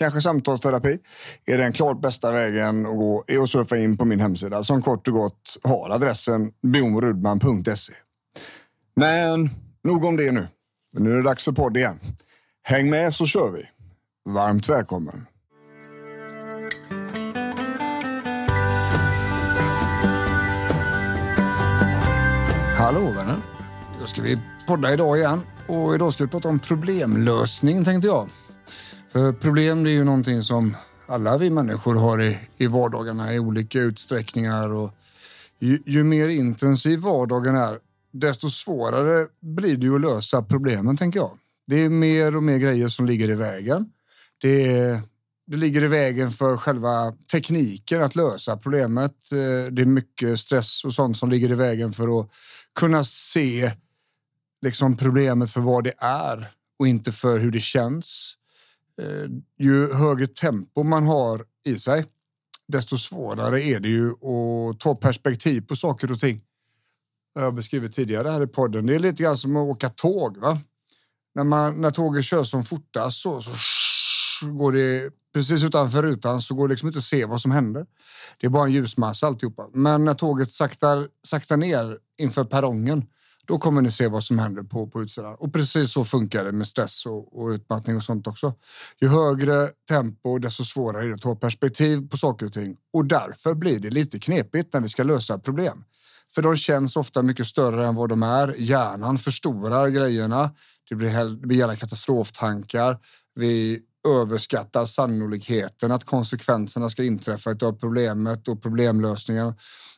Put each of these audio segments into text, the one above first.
kanske samtalsterapi är den klart bästa vägen att gå är att surfa in på min hemsida som kort och gott har adressen bjornrudman.se. Men nog om det nu. Nu är det dags för podd igen. Häng med så kör vi. Varmt välkommen. Hallå vänner! Då ska vi podda idag igen och idag ska vi prata om problemlösning tänkte jag. För problem är ju någonting som alla vi människor har i, i vardagarna i olika utsträckningar och ju, ju mer intensiv vardagen är desto svårare blir det ju att lösa problemen tänker jag. Det är mer och mer grejer som ligger i vägen. Det, är, det ligger i vägen för själva tekniken att lösa problemet. Eh, det är mycket stress och sånt som ligger i vägen för att kunna se liksom problemet för vad det är och inte för hur det känns. Eh, ju högre tempo man har i sig, desto svårare är det ju att ta perspektiv på saker och ting. Jag har beskrivit tidigare här i podden. Det är lite grann som att åka tåg. Va? När, man, när tåget kör som fortast så, så går det precis utanför rutan så går det liksom inte att se vad som händer. Det är bara en ljusmassa alltihopa. Men när tåget saktar, saktar ner inför perrongen då kommer ni se vad som händer på, på utsidan. Och precis så funkar det med stress och, och utmattning och sånt också. Ju högre tempo, desto svårare är det att ta perspektiv på saker och ting. Och därför blir det lite knepigt när vi ska lösa problem. För de känns ofta mycket större än vad de är. Hjärnan förstorar grejerna. Det blir, det blir gärna katastroftankar. Vi överskattar sannolikheten att konsekvenserna ska inträffa av problemet och problemlösningen.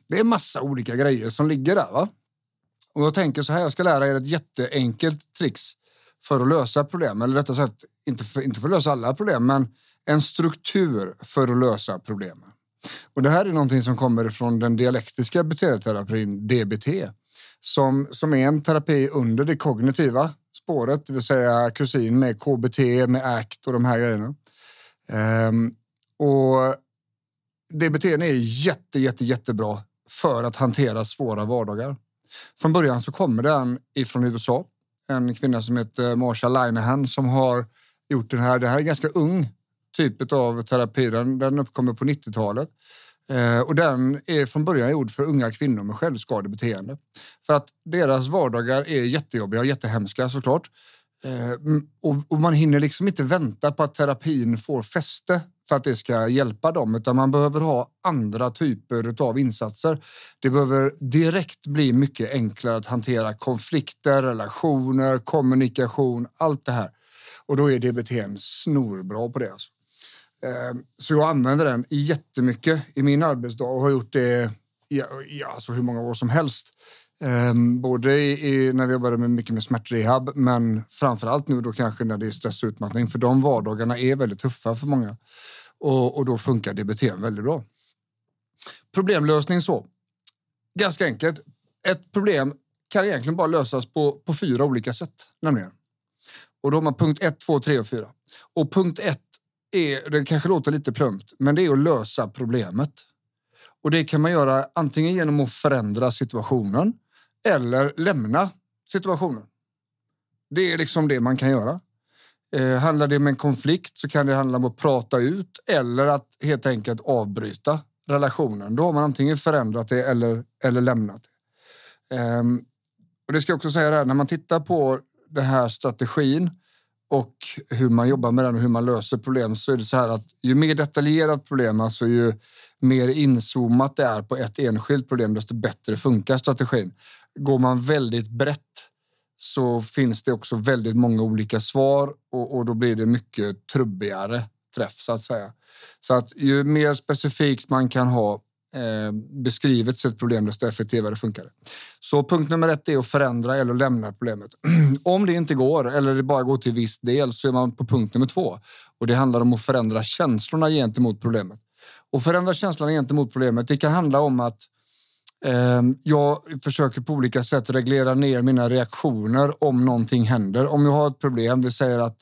Det är massa olika grejer som ligger där. Va? Och jag tänker så här, jag ska lära er ett jätteenkelt trix för att lösa problem. Eller rättare sagt, inte för, inte för att lösa alla problem, men en struktur för att lösa problemen. Och det här är någonting som kommer från den dialektiska beteendeterapin DBT som, som är en terapi under det kognitiva spåret, det vill säga kusin med KBT, med ACT och de här grejerna. Um, och DBT är jätte, jätte, jättebra för att hantera svåra vardagar. Från början så kommer den ifrån USA. En kvinna som heter Marsha Linehan som har gjort den här. Det här är ganska ung typ av terapi. Den, den uppkommer på 90-talet. Eh, och den är från början gjord för unga kvinnor med självskadebeteende. För att deras vardagar är jättejobbiga och jättehemska såklart. Eh, och, och man hinner liksom inte vänta på att terapin får fäste för att det ska hjälpa dem, utan man behöver ha andra typer av insatser. Det behöver direkt bli mycket enklare att hantera konflikter, relationer, kommunikation, allt det här. Och då är DBT snorbra på det. Alltså. Eh, så jag använder den jättemycket i min arbetsdag och har gjort det i alltså hur många år som helst. Ehm, både i, i, när vi jobbade med mycket med smärtrehab, men framför allt nu då kanske när det är stress och utmattning. För de vardagarna är väldigt tuffa för många och, och då funkar DBT väldigt bra. Problemlösning så. Ganska enkelt. Ett problem kan egentligen bara lösas på, på fyra olika sätt. Nämligen. Och då har man punkt 1, 2, 3 och 4. Och punkt 1 är, det kanske låter lite plumpt, men det är att lösa problemet. Och det kan man göra antingen genom att förändra situationen eller lämna situationen. Det är liksom det man kan göra. Eh, handlar det om en konflikt så kan det handla om att prata ut eller att helt enkelt avbryta relationen. Då har man antingen förändrat det eller, eller lämnat det. Eh, och det ska jag också säga här, när man tittar på den här strategin och hur man jobbar med den och hur man löser problem så är det så här att ju mer detaljerat problem, alltså ju mer inzoomat det är på ett enskilt problem, desto bättre funkar strategin. Går man väldigt brett så finns det också väldigt många olika svar och, och då blir det mycket trubbigare träff så att säga. Så att ju mer specifikt man kan ha eh, beskrivet sitt problem, desto effektivare funkar det. Så punkt nummer ett är att förändra eller lämna problemet. om det inte går eller det bara går till viss del så är man på punkt nummer två och det handlar om att förändra känslorna gentemot problemet. Och förändra känslan gentemot problemet. Det kan handla om att eh, jag försöker på olika sätt reglera ner mina reaktioner om någonting händer. Om jag har ett problem, vi säger att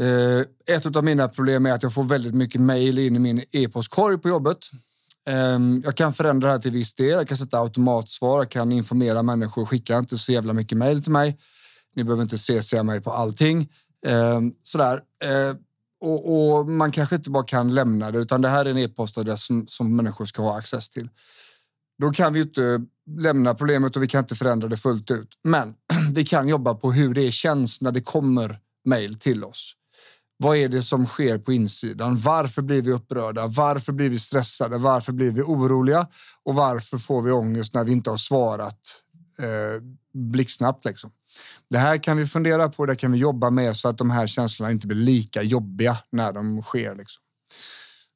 eh, ett av mina problem är att jag får väldigt mycket mejl in i min e-postkorg på jobbet. Ehm, jag kan förändra det här till viss del. Jag kan sätta automatsvar, jag kan informera människor. Skicka inte så jävla mycket mejl till mig. Ni behöver inte se mig på allting. Ehm, sådär. Eh, och, och, man kanske inte bara kan lämna det, utan det här är en e-postadress som, som människor ska ha access till. Då kan vi inte lämna problemet och vi kan inte förändra det fullt ut. Men vi kan jobba på hur det känns när det kommer mejl till oss. Vad är det som sker på insidan? Varför blir vi upprörda? Varför blir vi stressade? Varför blir vi oroliga? Och varför får vi ångest när vi inte har svarat eh, blixtsnabbt? Liksom? Det här kan vi fundera på, det kan vi jobba med så att de här känslorna inte blir lika jobbiga när de sker. Liksom.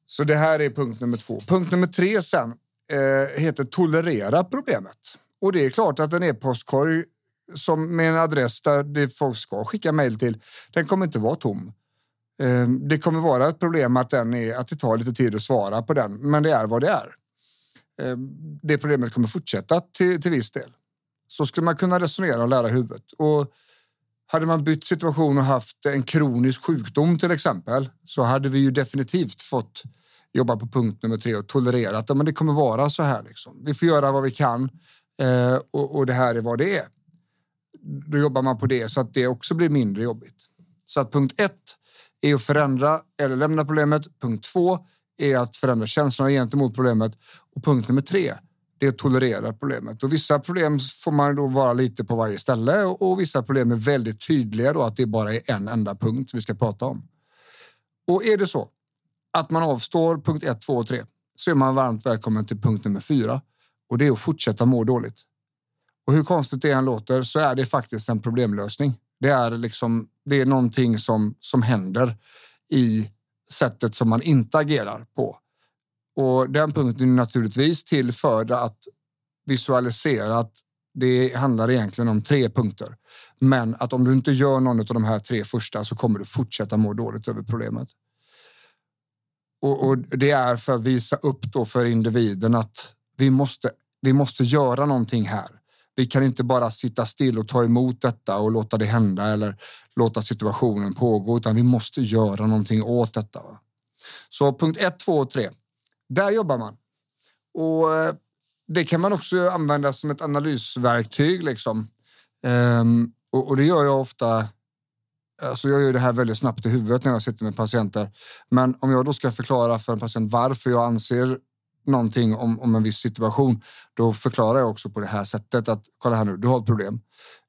Så det här är punkt nummer två. Punkt nummer tre sen eh, heter tolerera problemet. Och det är klart att en e-postkorg som med en adress där det folk ska skicka mejl till, den kommer inte vara tom. Eh, det kommer vara ett problem att, den är, att det tar lite tid att svara på den, men det är vad det är. Eh, det problemet kommer fortsätta till, till viss del. Så skulle man kunna resonera och lära huvudet. Och hade man bytt situation och haft en kronisk sjukdom till exempel så hade vi ju definitivt fått jobba på punkt nummer tre och tolerera att men det kommer vara så här. Liksom. Vi får göra vad vi kan eh, och, och, det här är vad det är. Då jobbar man på det så att det också blir mindre jobbigt. Så att punkt ett är att förändra eller lämna problemet. Punkt två är att förändra känslorna gentemot problemet. Och punkt nummer tre det tolererar problemet. Och vissa problem får man då vara lite på varje ställe och vissa problem är väldigt tydliga då att det bara är en enda punkt vi ska prata om. Och är det så att man avstår punkt 1, 2 och 3 så är man varmt välkommen till punkt nummer 4 och det är att fortsätta må dåligt. Och hur konstigt det än låter så är det faktiskt en problemlösning. Det är liksom det är någonting som, som händer i sättet som man inte agerar på. Och den punkten är naturligtvis till för att visualisera att det handlar egentligen om tre punkter. Men att om du inte gör någon av de här tre första så kommer du fortsätta må dåligt över problemet. Och, och det är för att visa upp då för individen att vi måste, vi måste göra någonting här. Vi kan inte bara sitta still och ta emot detta och låta det hända eller låta situationen pågå, utan vi måste göra någonting åt detta. Så punkt 1, 2 och 3. Där jobbar man. Och eh, det kan man också använda som ett analysverktyg. Liksom. Um, och, och, det gör jag ofta. Alltså jag gör det här väldigt snabbt i huvudet när jag sitter med patienter. Men om jag då ska förklara för en patient varför jag anser någonting om, om en viss situation, då förklarar jag också på det här sättet att kolla här nu, du har ett problem.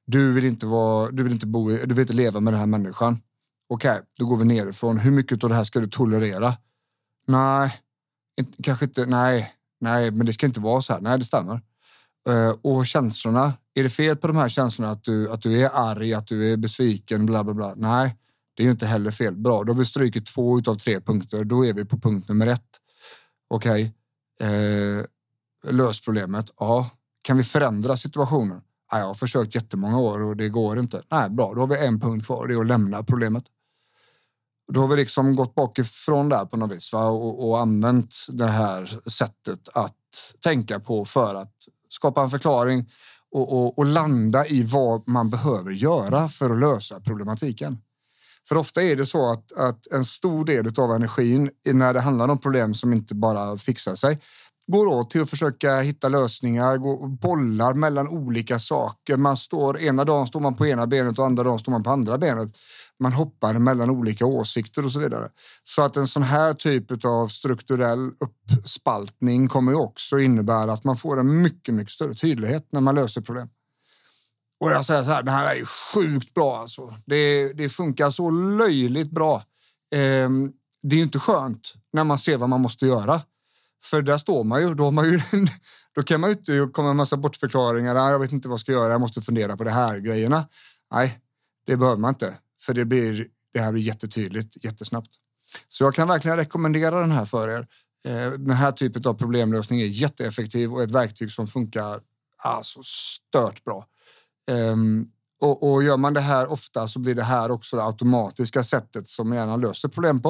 Du vill inte, vara, du vill inte, bo, du vill inte leva med den här människan. Okej, okay, då går vi nerifrån. Hur mycket av det här ska du tolerera? Nej, kanske inte. Nej, nej, men det ska inte vara så här. Nej, det stämmer. Uh, och känslorna. Är det fel på de här känslorna att du, att du är arg, att du är besviken, bla bla bla? Nej, det är inte heller fel. Bra, då har vi strukit två av tre punkter. Då är vi på punkt nummer ett. Okej, okay eh, lös problemet. Ja, kan vi förändra situationen? Ja, jag har försökt jättemånga år och det går inte. Nej, bra, då har vi en punkt kvar. Det är att lämna problemet. Då har vi liksom gått bakifrån där på något vis va? Och, och använt det här sättet att tänka på för att skapa en förklaring och, och, och, landa i vad man behöver göra för att lösa problematiken. För ofta är det så att, att en stor del av energin när det handlar om problem som inte bara fixar sig går åt till att försöka hitta lösningar, gå, bollar mellan olika saker. Man står, ena dagen står man på ena benet och andra dagen står man på andra benet. Man hoppar mellan olika åsikter och så vidare. Så att en sån här typ av strukturell uppspaltning kommer ju också innebära att man får en mycket, mycket större tydlighet när man löser problem. Och jag säger så här, det här är sjukt bra alltså. Det, det funkar så löjligt bra. Eh, det är ju inte skönt när man ser vad man måste göra. För där står man ju. Då, har man ju, då kan man ju inte komma med en massa bortförklaringar. Ah, jag vet inte vad jag ska göra. Jag måste fundera på det här grejerna. Nej, det behöver man inte. För det, blir, det här blir jättetydligt jättesnabbt. Så jag kan verkligen rekommendera den här för er. Eh, den här typen av problemlösning är jätteeffektiv och ett verktyg som funkar alltså stört bra. Ehm, och, och, gör man det här ofta så blir det här också det automatiska sättet som hjärnan löser problem på.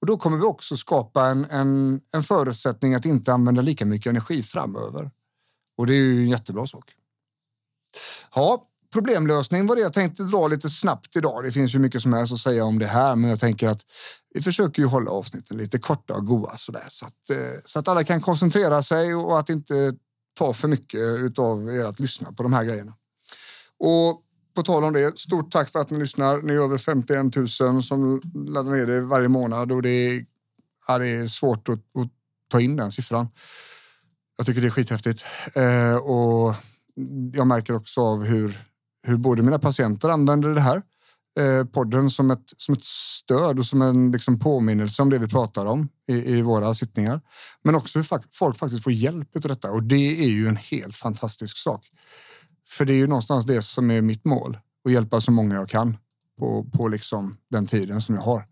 Och då kommer vi också skapa en, en, en förutsättning att inte använda lika mycket energi framöver. Och det är ju en jättebra sak. Ja, problemlösning var det jag tänkte dra lite snabbt idag. Det finns ju mycket som helst att säga om det här, men jag tänker att vi försöker ju hålla avsnitten lite korta och goa så, där, så, att, eh, så att alla kan koncentrera sig och att inte ta för mycket av er att lyssna på de här grejerna. Och på tal om det, stort tack för att ni lyssnar. Ni är över 51 000 som laddar ner det varje månad och det är, ja, det är svårt att, att, ta in den siffran. Jag tycker det är skithäftigt. Eh, och jag märker också av hur, hur både mina patienter använder det här, eh, podden som ett, som ett stöd och som en liksom, påminnelse om det vi pratar om i, i våra sittningar. Men också hur folk faktiskt får hjälp av detta och det är ju en helt fantastisk sak. För det är ju någonstans det som är mitt mål. Att hjälpa så många jag kan på, på liksom den tiden som jag har.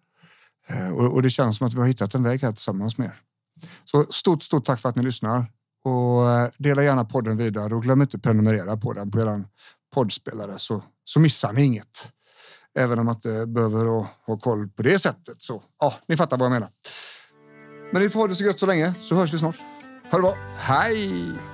Eh, och, och, det känns som att vi har hittat en väg här tillsammans med er. Så stort, stort tack för att ni lyssnar. Och eh, dela gärna podden vidare och glöm inte prenumerera på den på er poddspelare så, så missar ni inget. Även om man inte behöver ha koll på det sättet. Så ja, ni fattar vad jag menar. Men ni får ha det så gött så länge så hörs vi snart. Ha det bra. Hej!